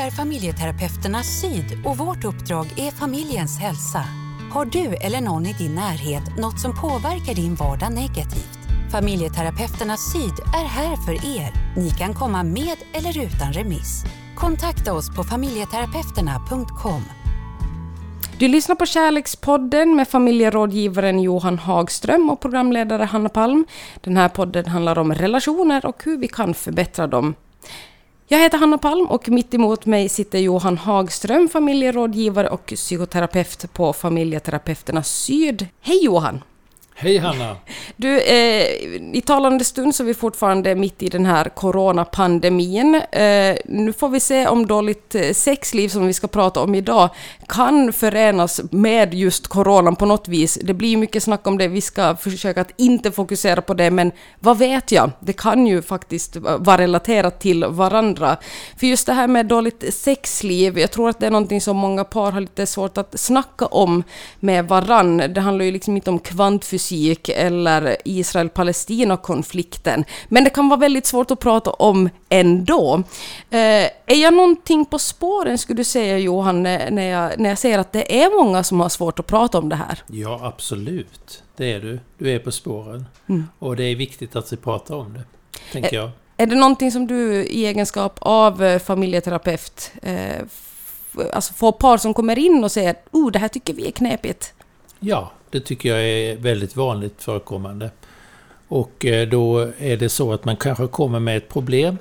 är familjeterapeuterna Syd och vårt uppdrag är familjens hälsa. Har du eller någon i din närhet något som påverkar din vardag negativt? Familjeterapeuterna Syd är här för er. Ni kan komma med eller utan remiss. Kontakta oss på familjeterapeuterna.com. Du lyssnar på Kärlekspodden med familjerådgivaren Johan Hagström och programledare Hanna Palm. Den här podden handlar om relationer och hur vi kan förbättra dem. Jag heter Hanna Palm och mitt emot mig sitter Johan Hagström, familjerådgivare och psykoterapeut på Familjeterapeuterna Syd. Hej Johan! Hej Hanna! Du, eh, i talande stund så är vi fortfarande mitt i den här coronapandemin. Eh, nu får vi se om dåligt eh, sexliv som vi ska prata om idag kan förenas med just coronan på något vis. Det blir mycket snack om det, vi ska försöka att inte fokusera på det, men vad vet jag? Det kan ju faktiskt vara relaterat till varandra. För just det här med dåligt sexliv, jag tror att det är någonting som många par har lite svårt att snacka om med varann. Det handlar ju liksom inte om kvantfysik musik eller Israel-Palestina-konflikten. Men det kan vara väldigt svårt att prata om ändå. Eh, är jag någonting på spåren, skulle du säga Johan, när jag, när jag säger att det är många som har svårt att prata om det här? Ja, absolut. Det är du. Du är på spåren. Mm. Och det är viktigt att vi pratar om det, tänker jag. Är det någonting som du i egenskap av eh, familjeterapeut eh, alltså får par som kommer in och säger oh, det här tycker vi är knepigt? Ja, det tycker jag är väldigt vanligt förekommande. Och eh, då är det så att man kanske kommer med ett problem.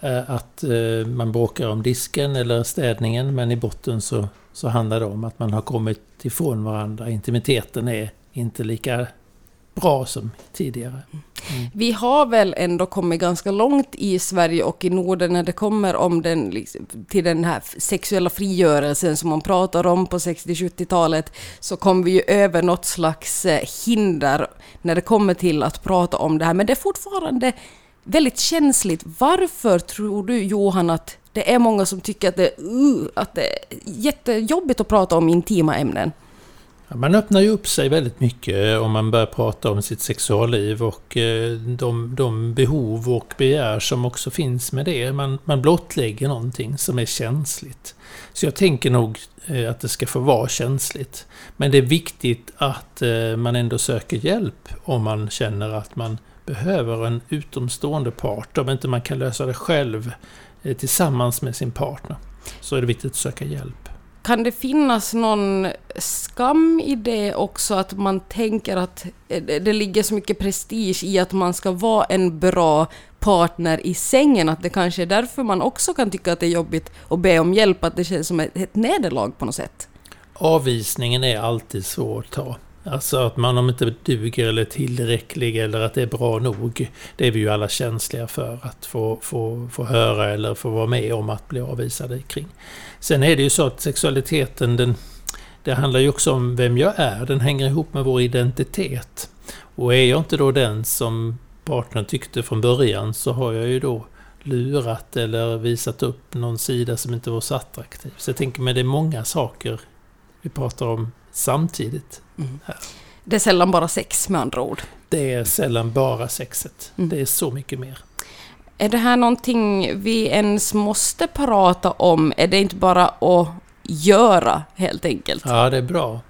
Eh, att eh, man bråkar om disken eller städningen men i botten så, så handlar det om att man har kommit ifrån varandra. Intimiteten är inte lika bra som tidigare. Mm. Vi har väl ändå kommit ganska långt i Sverige och i Norden när det kommer om den, liksom, till den här sexuella frigörelsen som man pratar om på 60-70-talet, så kom vi ju över något slags eh, hinder när det kommer till att prata om det här. Men det är fortfarande väldigt känsligt. Varför tror du, Johan, att det är många som tycker att det, uh, att det är jättejobbigt att prata om intima ämnen? Man öppnar ju upp sig väldigt mycket om man börjar prata om sitt sexualliv och eh, de, de behov och begär som också finns med det. Man, man blottlägger någonting som är känsligt. Så jag tänker nog eh, att det ska få vara känsligt. Men det är viktigt att eh, man ändå söker hjälp om man känner att man behöver en utomstående part. Om inte man kan lösa det själv tillsammans med sin partner så är det viktigt att söka hjälp. Kan det finnas någon skam i det också, att man tänker att det ligger så mycket prestige i att man ska vara en bra partner i sängen, att det kanske är därför man också kan tycka att det är jobbigt att be om hjälp, att det känns som ett, ett nederlag på något sätt? Avvisningen är alltid svår att ta. Alltså att man om inte duger eller tillräcklig eller att det är bra nog. Det är vi ju alla känsliga för att få, få, få höra eller få vara med om att bli avvisade kring. Sen är det ju så att sexualiteten den, det handlar ju också om vem jag är. Den hänger ihop med vår identitet. Och är jag inte då den som partnern tyckte från början så har jag ju då lurat eller visat upp någon sida som inte var så attraktiv. Så jag tänker mig det är många saker vi pratar om samtidigt. Mm. Det är sällan bara sex med andra ord. Det är sällan bara sexet. Mm. Det är så mycket mer. Är det här någonting vi ens måste prata om? Är det inte bara att göra helt enkelt? Ja, det är bra.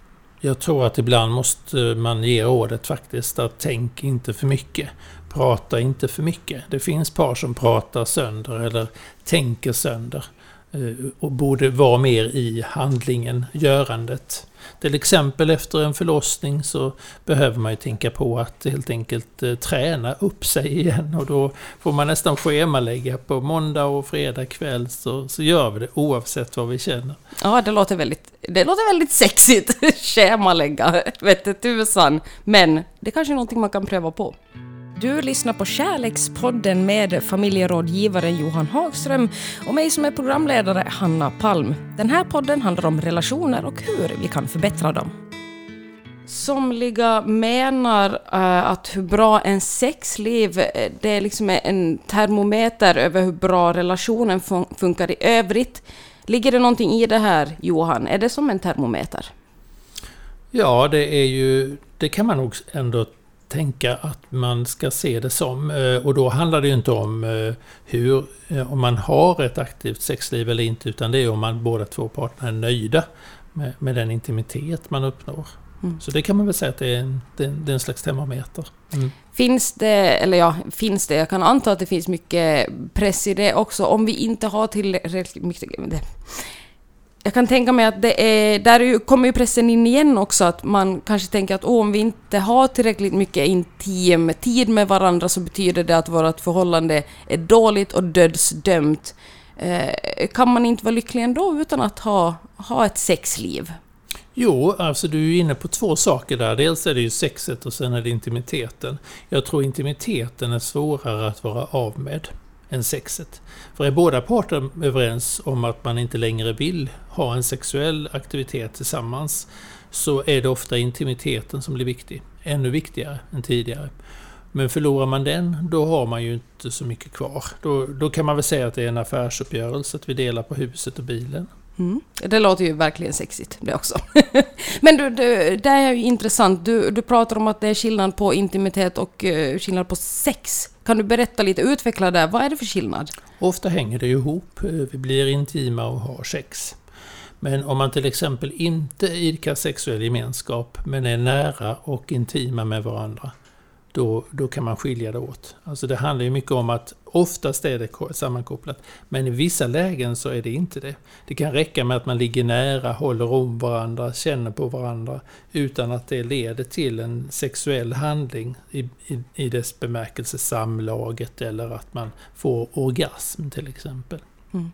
Jag tror att ibland måste man ge rådet faktiskt att tänk inte för mycket. Prata inte för mycket. Det finns par som pratar sönder eller tänker sönder. Eh, och borde vara mer i handlingen, görandet. Till exempel efter en förlossning så behöver man ju tänka på att helt enkelt eh, träna upp sig igen och då får man nästan schemalägga på måndag och fredag kväll så, så gör vi det oavsett vad vi känner. Ja, det låter väldigt, det låter väldigt sexigt, schemalägga, vette tusan. Men det kanske är någonting man kan pröva på. Du lyssnar på Kärlekspodden med familjerådgivaren Johan Hagström och mig som är programledare, Hanna Palm. Den här podden handlar om relationer och hur vi kan förbättra dem. Somliga menar uh, att hur bra en sexliv, eh, det är liksom en termometer över hur bra relationen fun funkar i övrigt. Ligger det någonting i det här, Johan? Är det som en termometer? Ja, det är ju... Det kan man nog ändå tänka att man ska se det som. Eh, och då handlar det ju inte om eh, hur, eh, om man har ett aktivt sexliv eller inte, utan det är om man båda två parterna är nöjda med, med den intimitet man uppnår. Mm. Så det kan man väl säga att det är en, det är en slags termometer. Mm. Finns det, eller ja, finns det, jag kan anta att det finns mycket press i det också, om vi inte har tillräckligt mycket... Jag kan tänka mig att det är, där kommer ju pressen in igen också, att man kanske tänker att om vi inte har tillräckligt mycket intim tid med varandra så betyder det att vårt förhållande är dåligt och dödsdömt. Eh, kan man inte vara lycklig ändå utan att ha, ha ett sexliv? Jo, alltså du är inne på två saker där. Dels är det ju sexet och sen är det intimiteten. Jag tror intimiteten är svårare att vara av med än sexet. För är båda parter överens om att man inte längre vill ha en sexuell aktivitet tillsammans så är det ofta intimiteten som blir viktig. Ännu viktigare än tidigare. Men förlorar man den, då har man ju inte så mycket kvar. Då, då kan man väl säga att det är en affärsuppgörelse, att vi delar på huset och bilen. Mm. Det låter ju verkligen sexigt det också. Men du, du, det är ju intressant. Du, du pratar om att det är skillnad på intimitet och eh, skillnad på sex. Kan du berätta lite, utveckla det. Vad är det för skillnad? Ofta hänger det ihop. Eh, vi blir intima och har sex. Men om man till exempel inte idkar sexuell gemenskap men är nära och intima med varandra då, då kan man skilja det åt. Alltså det handlar ju mycket om att oftast är det sammankopplat, men i vissa lägen så är det inte det. Det kan räcka med att man ligger nära, håller om varandra, känner på varandra utan att det leder till en sexuell handling i, i, i dess bemärkelse samlaget eller att man får orgasm till exempel. Mm.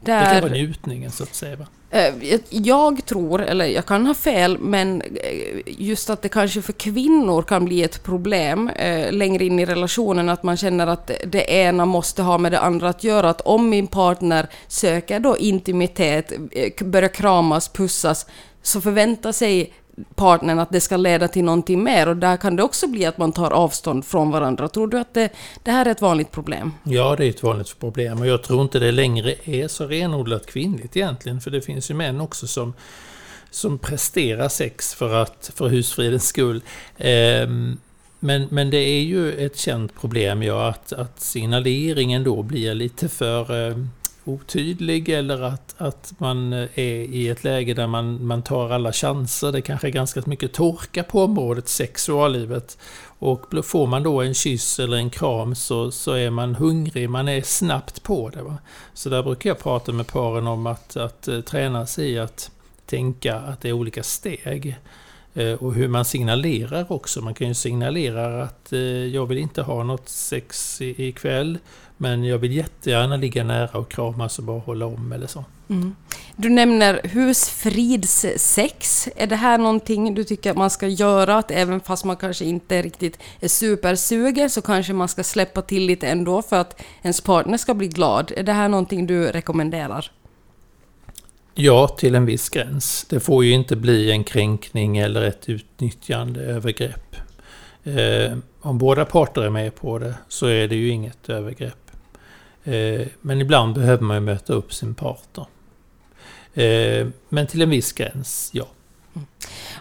Där, det kan vara njutningen så att säga. Va? Eh, jag tror, eller jag kan ha fel, men eh, just att det kanske för kvinnor kan bli ett problem eh, längre in i relationen, att man känner att det ena måste ha med det andra att göra. Att om min partner söker då intimitet, börjar kramas, pussas, så förväntar sig partnern att det ska leda till någonting mer och där kan det också bli att man tar avstånd från varandra. Tror du att det, det här är ett vanligt problem? Ja, det är ett vanligt problem och jag tror inte det längre är så renodlat kvinnligt egentligen för det finns ju män också som som presterar sex för, att, för husfridens skull. Ehm, men, men det är ju ett känt problem ja, att, att signaleringen då blir lite för ehm, otydlig eller att, att man eh, är i ett läge där man, man tar alla chanser. Det kanske är ganska mycket torka på området sexuallivet. Och får man då en kyss eller en kram så, så är man hungrig, man är snabbt på det. Va? Så där brukar jag prata med paren om att, att eh, träna sig i att tänka att det är olika steg. Eh, och hur man signalerar också. Man kan ju signalera att eh, jag vill inte ha något sex ikväll. Men jag vill jättegärna ligga nära och kramas och bara hålla om eller så. Mm. Du nämner husfridssex. Är det här någonting du tycker att man ska göra? Att även fast man kanske inte riktigt är supersugen så kanske man ska släppa till lite ändå för att ens partner ska bli glad. Är det här någonting du rekommenderar? Ja, till en viss gräns. Det får ju inte bli en kränkning eller ett utnyttjande övergrepp. Eh, om båda parter är med på det så är det ju inget övergrepp. Eh, men ibland behöver man ju möta upp sin partner. Eh, men till en viss gräns, ja.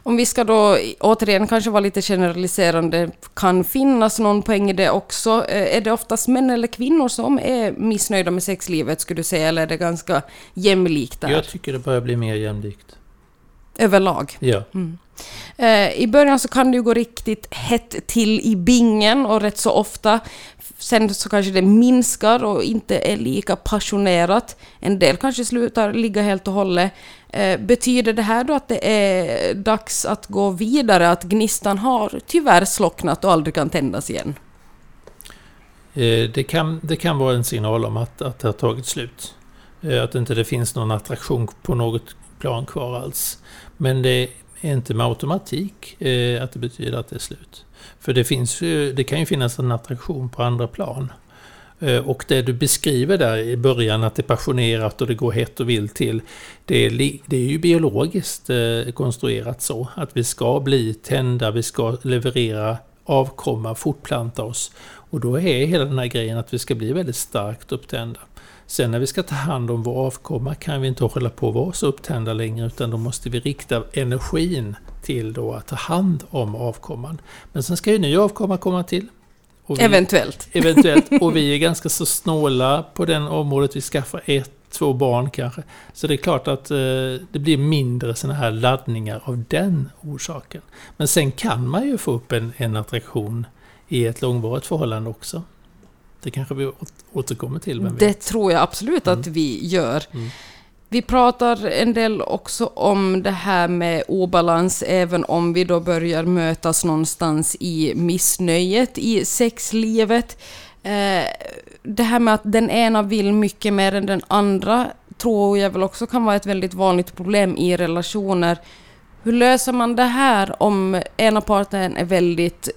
Om vi ska då återigen kanske vara lite generaliserande, kan finnas någon poäng i det också? Eh, är det oftast män eller kvinnor som är missnöjda med sexlivet, skulle du säga, eller är det ganska jämlikt där? Jag tycker det börjar bli mer jämlikt. Överlag? Ja. Mm. I början så kan det ju gå riktigt hett till i bingen och rätt så ofta Sen så kanske det minskar och inte är lika passionerat. En del kanske slutar ligga helt och hållet. Eh, betyder det här då att det är dags att gå vidare, att gnistan har tyvärr slocknat och aldrig kan tändas igen? Eh, det, kan, det kan vara en signal om att, att det har tagit slut. Eh, att inte det finns någon attraktion på något plan kvar alls. Men det är inte med automatik eh, att det betyder att det är slut. För det, finns ju, det kan ju finnas en attraktion på andra plan. Eh, och det du beskriver där i början, att det är passionerat och det går hett och vilt till, det är, det är ju biologiskt eh, konstruerat så. Att vi ska bli tända, vi ska leverera avkomma, fortplanta oss. Och då är hela den här grejen att vi ska bli väldigt starkt upptända. Sen när vi ska ta hand om vår avkomma kan vi inte hålla på att vara så upptända längre utan då måste vi rikta energin till då att ta hand om avkomman. Men sen ska ju ny avkomma komma till. Vi, eventuellt. Eventuellt. Och vi är ganska så snåla på den området. Vi skaffar ett, två barn kanske. Så det är klart att eh, det blir mindre sådana här laddningar av den orsaken. Men sen kan man ju få upp en, en attraktion i ett långvarigt förhållande också. Det kanske vi återkommer till. det vet. tror jag absolut att mm. vi gör. Mm. Vi pratar en del också om det här med obalans, även om vi då börjar mötas någonstans i missnöjet i sexlivet. Eh, det här med att den ena vill mycket mer än den andra tror jag väl också kan vara ett väldigt vanligt problem i relationer. Hur löser man det här om ena parten är väldigt,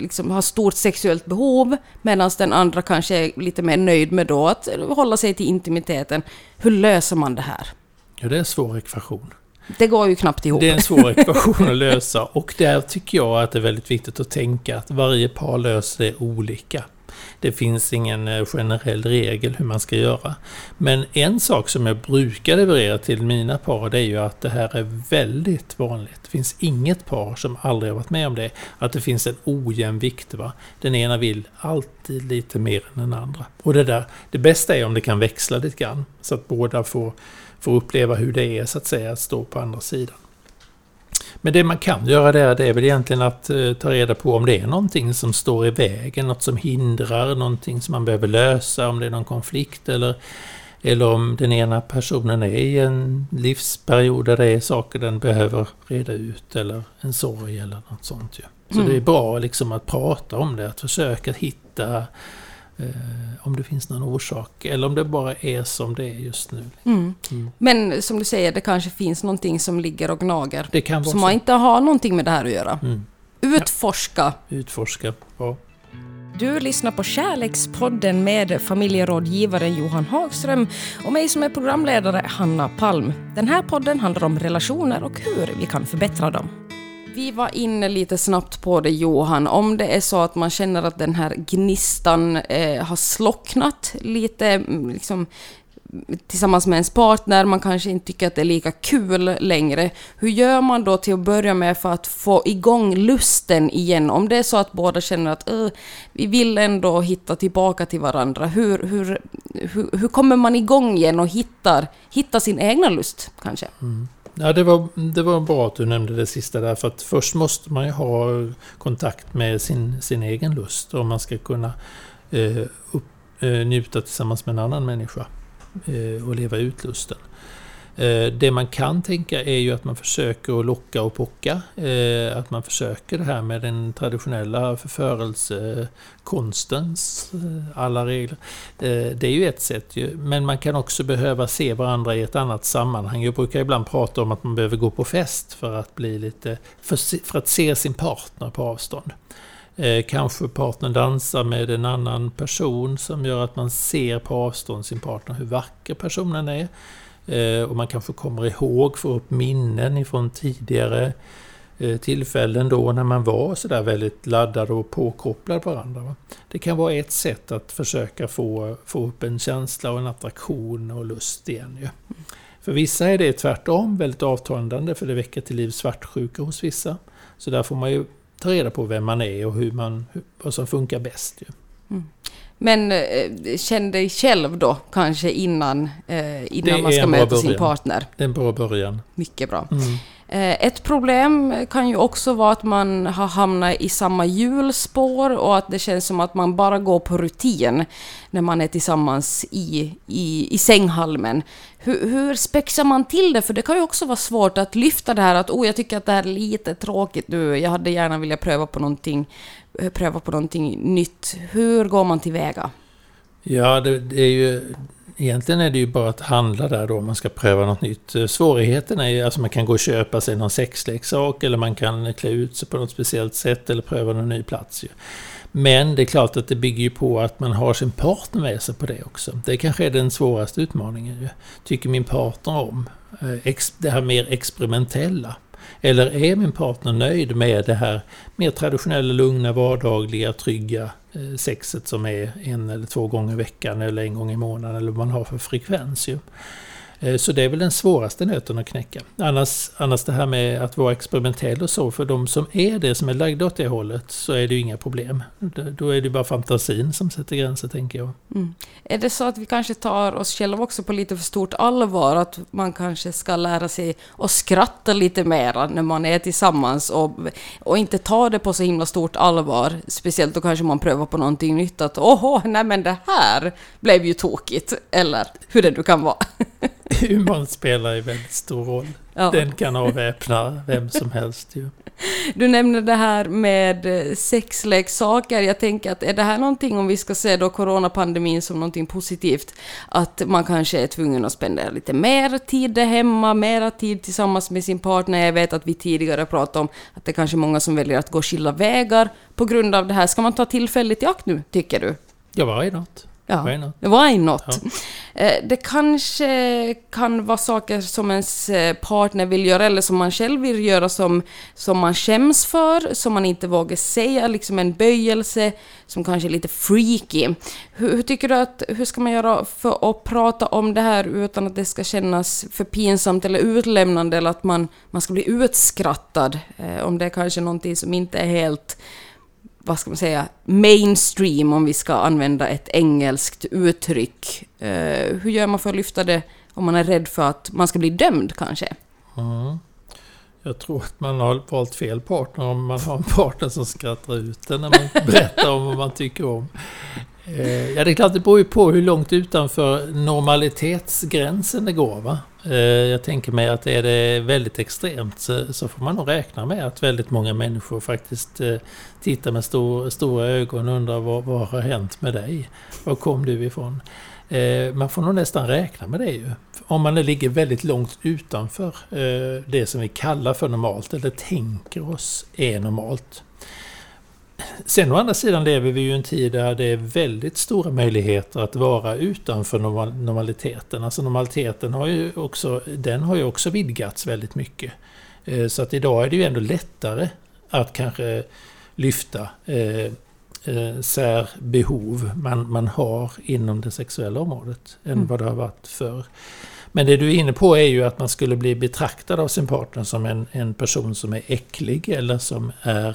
liksom, har stort sexuellt behov medan den andra kanske är lite mer nöjd med då att hålla sig till intimiteten. Hur löser man det här? Ja, det är en svår ekvation. Det går ju knappt ihop. Det är en svår ekvation att lösa och där tycker jag att det är väldigt viktigt att tänka att varje par löser det olika. Det finns ingen eh, generell regel hur man ska göra. Men en sak som jag brukar leverera till mina par det är ju att det här är väldigt vanligt. Det finns inget par som aldrig har varit med om det. Att det finns en ojämn vikt. Va? Den ena vill alltid lite mer än den andra. Och det, där, det bästa är om det kan växla lite grann. Så att båda får, får uppleva hur det är så att säga att stå på andra sidan. Men det man kan göra där, det är väl egentligen att eh, ta reda på om det är någonting som står i vägen, något som hindrar, någonting som man behöver lösa, om det är någon konflikt eller, eller om den ena personen är i en livsperiod där det är saker den behöver reda ut eller en sorg eller något sånt. Ju. Så mm. det är bra liksom att prata om det, att försöka hitta om det finns någon orsak eller om det bara är som det är just nu. Mm. Mm. Men som du säger, det kanske finns någonting som ligger och gnager. Det kan vara som man inte har någonting med det här att göra. Mm. Utforska. Ja. Utforska, ja. Du lyssnar på Kärlekspodden med familjerådgivaren Johan Hagström och mig som är programledare Hanna Palm. Den här podden handlar om relationer och hur vi kan förbättra dem. Vi var inne lite snabbt på det Johan, om det är så att man känner att den här gnistan eh, har slocknat lite liksom, tillsammans med ens partner, man kanske inte tycker att det är lika kul längre. Hur gör man då till att börja med för att få igång lusten igen? Om det är så att båda känner att vi vill ändå hitta tillbaka till varandra, hur, hur, hur, hur kommer man igång igen och hittar, hittar sin egna lust kanske? Mm. Ja, det, var, det var bra att du nämnde det sista där, för att först måste man ju ha kontakt med sin, sin egen lust om man ska kunna eh, upp, eh, njuta tillsammans med en annan människa eh, och leva ut lusten. Eh, det man kan tänka är ju att man försöker att locka och pocka. Eh, att man försöker det här med den traditionella förförelsekonstens eh, alla regler. Det är ju ett sätt ju. Men man kan också behöva se varandra i ett annat sammanhang. Jag brukar ibland prata om att man behöver gå på fest för att bli lite... för att se sin partner på avstånd. Kanske partnern dansar med en annan person som gör att man ser på avstånd sin partner, hur vacker personen är. Eh, och man kanske kommer ihåg, får upp minnen ifrån tidigare eh, tillfällen då när man var sådär väldigt laddad och påkopplad på varandra. Det kan vara ett sätt att försöka få, få upp en känsla och en attraktion och lust igen. Ju. För vissa är det tvärtom väldigt avtagande för det väcker till liv svartsjuka hos vissa. Så där får man ju ta reda på vem man är och hur man, vad som funkar bäst. Ju. Mm. Men eh, känn dig själv då kanske innan, eh, innan man ska möta sin partner. Det är en bra början. Mycket bra. Mm. Eh, ett problem kan ju också vara att man har hamnat i samma hjulspår och att det känns som att man bara går på rutin när man är tillsammans i, i, i sänghalmen. Hur, hur spexar man till det? För det kan ju också vara svårt att lyfta det här att oh, jag tycker att det här är lite tråkigt nu, jag hade gärna velat pröva på någonting pröva på någonting nytt. Hur går man tillväga? Ja, det, det, är ju... Egentligen är det ju bara att handla där då, om man ska pröva något nytt. Eh, svårigheten är ju, alltså man kan gå och köpa sig någon sexleksak eller man kan klä ut sig på något speciellt sätt eller pröva någon ny plats. Ju. Men det är klart att det bygger ju på att man har sin partner med sig på det också. Det kanske är den svåraste utmaningen. Ju. Tycker min partner om eh, det här mer experimentella? Eller är min partner nöjd med det här mer traditionella, lugna, vardagliga, trygga eh, sexet som är en eller två gånger i veckan eller en gång i månaden eller vad man har för frekvens. Ju. Eh, så det är väl den svåraste nöten att knäcka. Annars, annars det här med att vara experimentell och så, för de som är det, som är lagda åt det hållet, så är det ju inga problem. Då är det bara fantasin som sätter gränser, tänker jag. Mm. Är det så att vi kanske tar oss själva också på lite för stort allvar? Att man kanske ska lära sig att skratta lite mera när man är tillsammans och, och inte ta det på så himla stort allvar. Speciellt då kanske man prövar på någonting nytt. Att åh, nej men det här blev ju tokigt. Eller hur det nu kan vara. Humorn spelar ju väldigt stor roll. Ja. Den kan avväpna vem som helst ju. Du nämnde det här med eh, sexleksaker. Jag tänker att är det här någonting, om vi ska se då coronapandemin som någonting positivt, att man kanske är tvungen att spendera lite mer tid där hemma, mera tid tillsammans med sin partner. Jag vet att vi tidigare pratade om att det är kanske är många som väljer att gå skilda vägar på grund av det här. Ska man ta tillfället i akt nu, tycker du? Ja, why not? Ja, why not? Why not? Ja. Eh, det kanske kan vara saker som ens eh, partner vill göra eller som man själv vill göra som, som man skäms för, som man inte vågar säga, liksom en böjelse som kanske är lite freaky. Hur, hur, tycker du att, hur ska man göra för att prata om det här utan att det ska kännas för pinsamt eller utlämnande eller att man, man ska bli utskrattad? Eh, om det är kanske någonting som inte är helt vad ska man säga, mainstream om vi ska använda ett engelskt uttryck. Uh, hur gör man för att lyfta det om man är rädd för att man ska bli dömd kanske? Mm. Jag tror att man har valt fel partner om man har en partner som skrattar ut en när man berättar om vad man tycker om. Eh, ja, det är klart, det beror ju på hur långt utanför normalitetsgränsen det går. Va? Eh, jag tänker mig att är det väldigt extremt så, får man nog räkna med att väldigt många människor faktiskt eh, tittar med stor, stora ögon och undrar vad, vad har hänt med dig? Var kom du ifrån? Eh, man får nog nästan räkna med det ju. Om man ligger väldigt långt utanför det som vi kallar för normalt eller tänker oss är normalt. Sen å andra sidan lever vi ju i en tid där det är väldigt stora möjligheter att vara utanför normaliteten. Alltså normaliteten har ju också, den har ju också vidgats väldigt mycket. Eh, så att idag är det ju ändå lättare att kanske lyfta eh, eh, särbehov man, man har inom det sexuella området än mm. vad det har varit förr. Men det du är inne på är ju att man skulle bli betraktad av sin partner som en, en person som är äcklig eller som är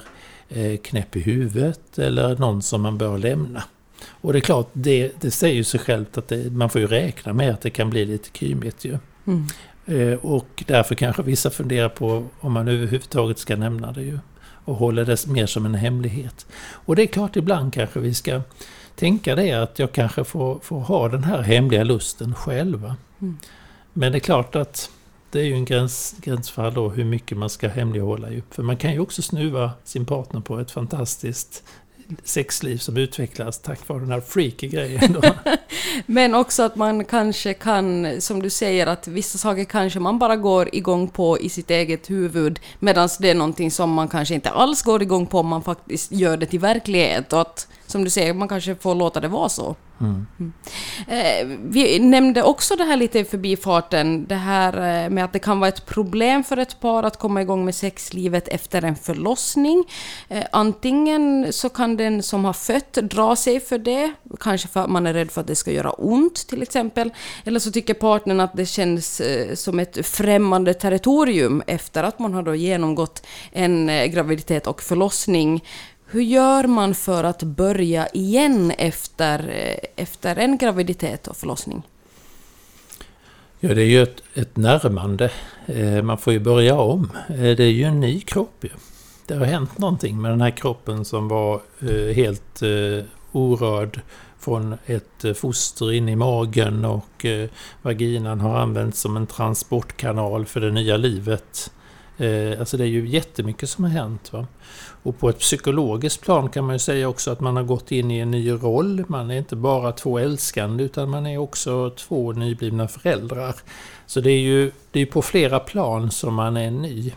knäpp i huvudet eller någon som man bör lämna. Och det är klart, det, det säger ju sig självt att det, man får ju räkna med att det kan bli lite kymigt ju. Mm. Eh, och därför kanske vissa funderar på om man överhuvudtaget ska nämna det ju. Och håller det mer som en hemlighet. Och det är klart, ibland kanske vi ska tänka det att jag kanske får, får ha den här hemliga lusten själv. Mm. Men det är klart att det är ju en gräns, gränsfall då hur mycket man ska hemlighålla. Ju. För man kan ju också snuva sin partner på ett fantastiskt sexliv som utvecklas tack vare den här freaky grejen. Men också att man kanske kan, som du säger, att vissa saker kanske man bara går igång på i sitt eget huvud, medan det är någonting som man kanske inte alls går igång på om man faktiskt gör det till verklighet. Och att, som du säger, man kanske får låta det vara så. Mm. Eh, vi nämnde också det här lite i förbifarten, det här eh, med att det kan vara ett problem för ett par att komma igång med sexlivet efter en förlossning. Eh, antingen så kan den som har fött dra sig för det, kanske för att man är rädd för att det ska göra ont till exempel. Eller så tycker partnern att det känns som ett främmande territorium efter att man har då genomgått en graviditet och förlossning. Hur gör man för att börja igen efter, eh, efter en graviditet och förlossning? Ja, det är ju ett, ett närmande. Eh, man får ju börja om. Eh, det är ju en ny kropp ju. Det har hänt någonting med den här kroppen som var helt orörd från ett foster in i magen och vaginan har använts som en transportkanal för det nya livet. Eh, alltså det är ju jättemycket som har hänt. Va? Och på ett psykologiskt plan kan man ju säga också att man har gått in i en ny roll. Man är inte bara två älskande utan man är också två nyblivna föräldrar. Så det är ju det är på flera plan som man är ny.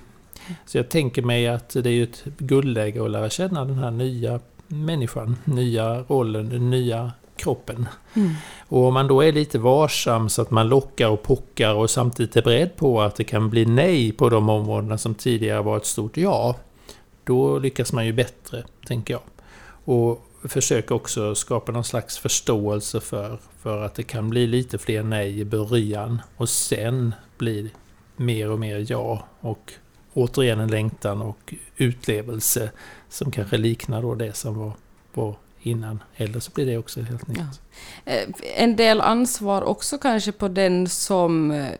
Så jag tänker mig att det är ett guldläge att lära känna den här nya människan, nya rollen, den nya kroppen. Mm. Och om man då är lite varsam så att man lockar och pockar och samtidigt är beredd på att det kan bli nej på de områdena som tidigare var ett stort ja då lyckas man ju bättre, tänker jag. Och försöker också skapa någon slags förståelse för, för att det kan bli lite fler nej i början och sen blir mer och mer ja. Och återigen en längtan och utlevelse som kanske liknar då det som var, var innan. Eller så blir det också helt nytt. Ja. Eh, en del ansvar också kanske på den som eh,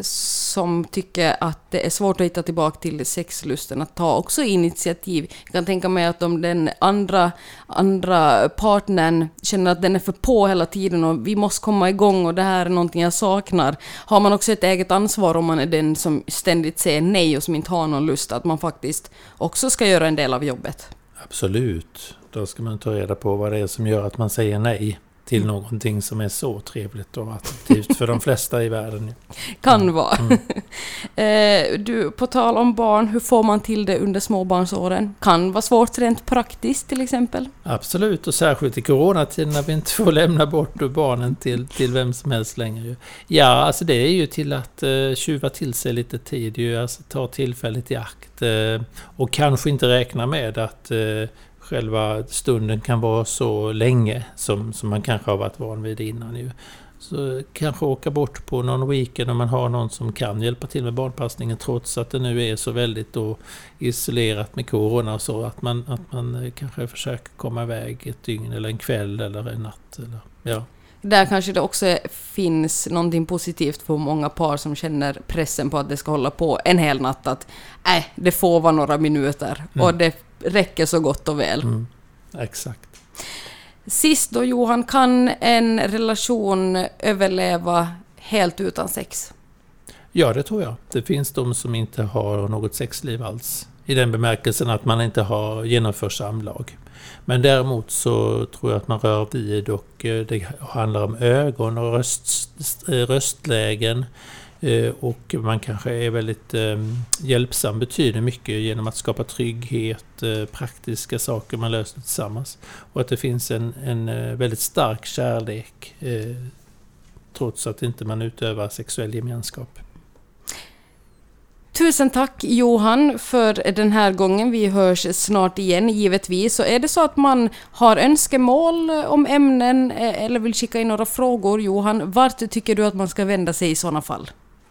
som tycker att det är svårt att hitta tillbaka till sexlusten, att ta också initiativ. Jag kan tänka mig att om den andra, andra partnern känner att den är för på hela tiden och vi måste komma igång och det här är någonting jag saknar, har man också ett eget ansvar om man är den som ständigt säger nej och som inte har någon lust, att man faktiskt också ska göra en del av jobbet. Absolut. Då ska man ta reda på vad det är som gör att man säger nej till mm. någonting som är så trevligt och attraktivt för de flesta i världen. Kan mm. vara. Mm. Eh, du, på tal om barn, hur får man till det under småbarnsåren? Kan vara svårt rent praktiskt till exempel? Absolut, och särskilt i coronatiden när vi inte får lämna bort barnen till, till vem som helst längre. Ja, alltså det är ju till att uh, tjuva till sig lite tid, ju, alltså ta tillfället i akt. Uh, och kanske inte räkna med att uh, själva stunden kan vara så länge som, som man kanske har varit van vid innan. Ju. Så kanske åka bort på någon weekend om man har någon som kan hjälpa till med barnpassningen trots att det nu är så väldigt då isolerat med corona och så. Att man, att man kanske försöker komma iväg ett dygn eller en kväll eller en natt. Eller, ja. Där kanske det också finns någonting positivt för många par som känner pressen på att det ska hålla på en hel natt. Att äh, det får vara några minuter. Mm. Och det räcker så gott och väl. Mm, exakt. Sist då Johan, kan en relation överleva helt utan sex? Ja, det tror jag. Det finns de som inte har något sexliv alls. I den bemärkelsen att man inte har genomfört samlag. Men däremot så tror jag att man rör vid och eh, det handlar om ögon och röst, röstlägen. Eh, och man kanske är väldigt ehm, hjälpsam, betyder mycket genom att skapa trygghet, eh, praktiska saker man löser tillsammans. Och att det finns en, en eh, väldigt stark kärlek trots att inte man utövar sexuell gemenskap. Tusen tack Johan för den här gången. Vi hörs snart igen givetvis. Så är det så att man har önskemål om ämnen eller vill skicka in några frågor Johan, vart tycker du att man ska vända sig i sådana fall?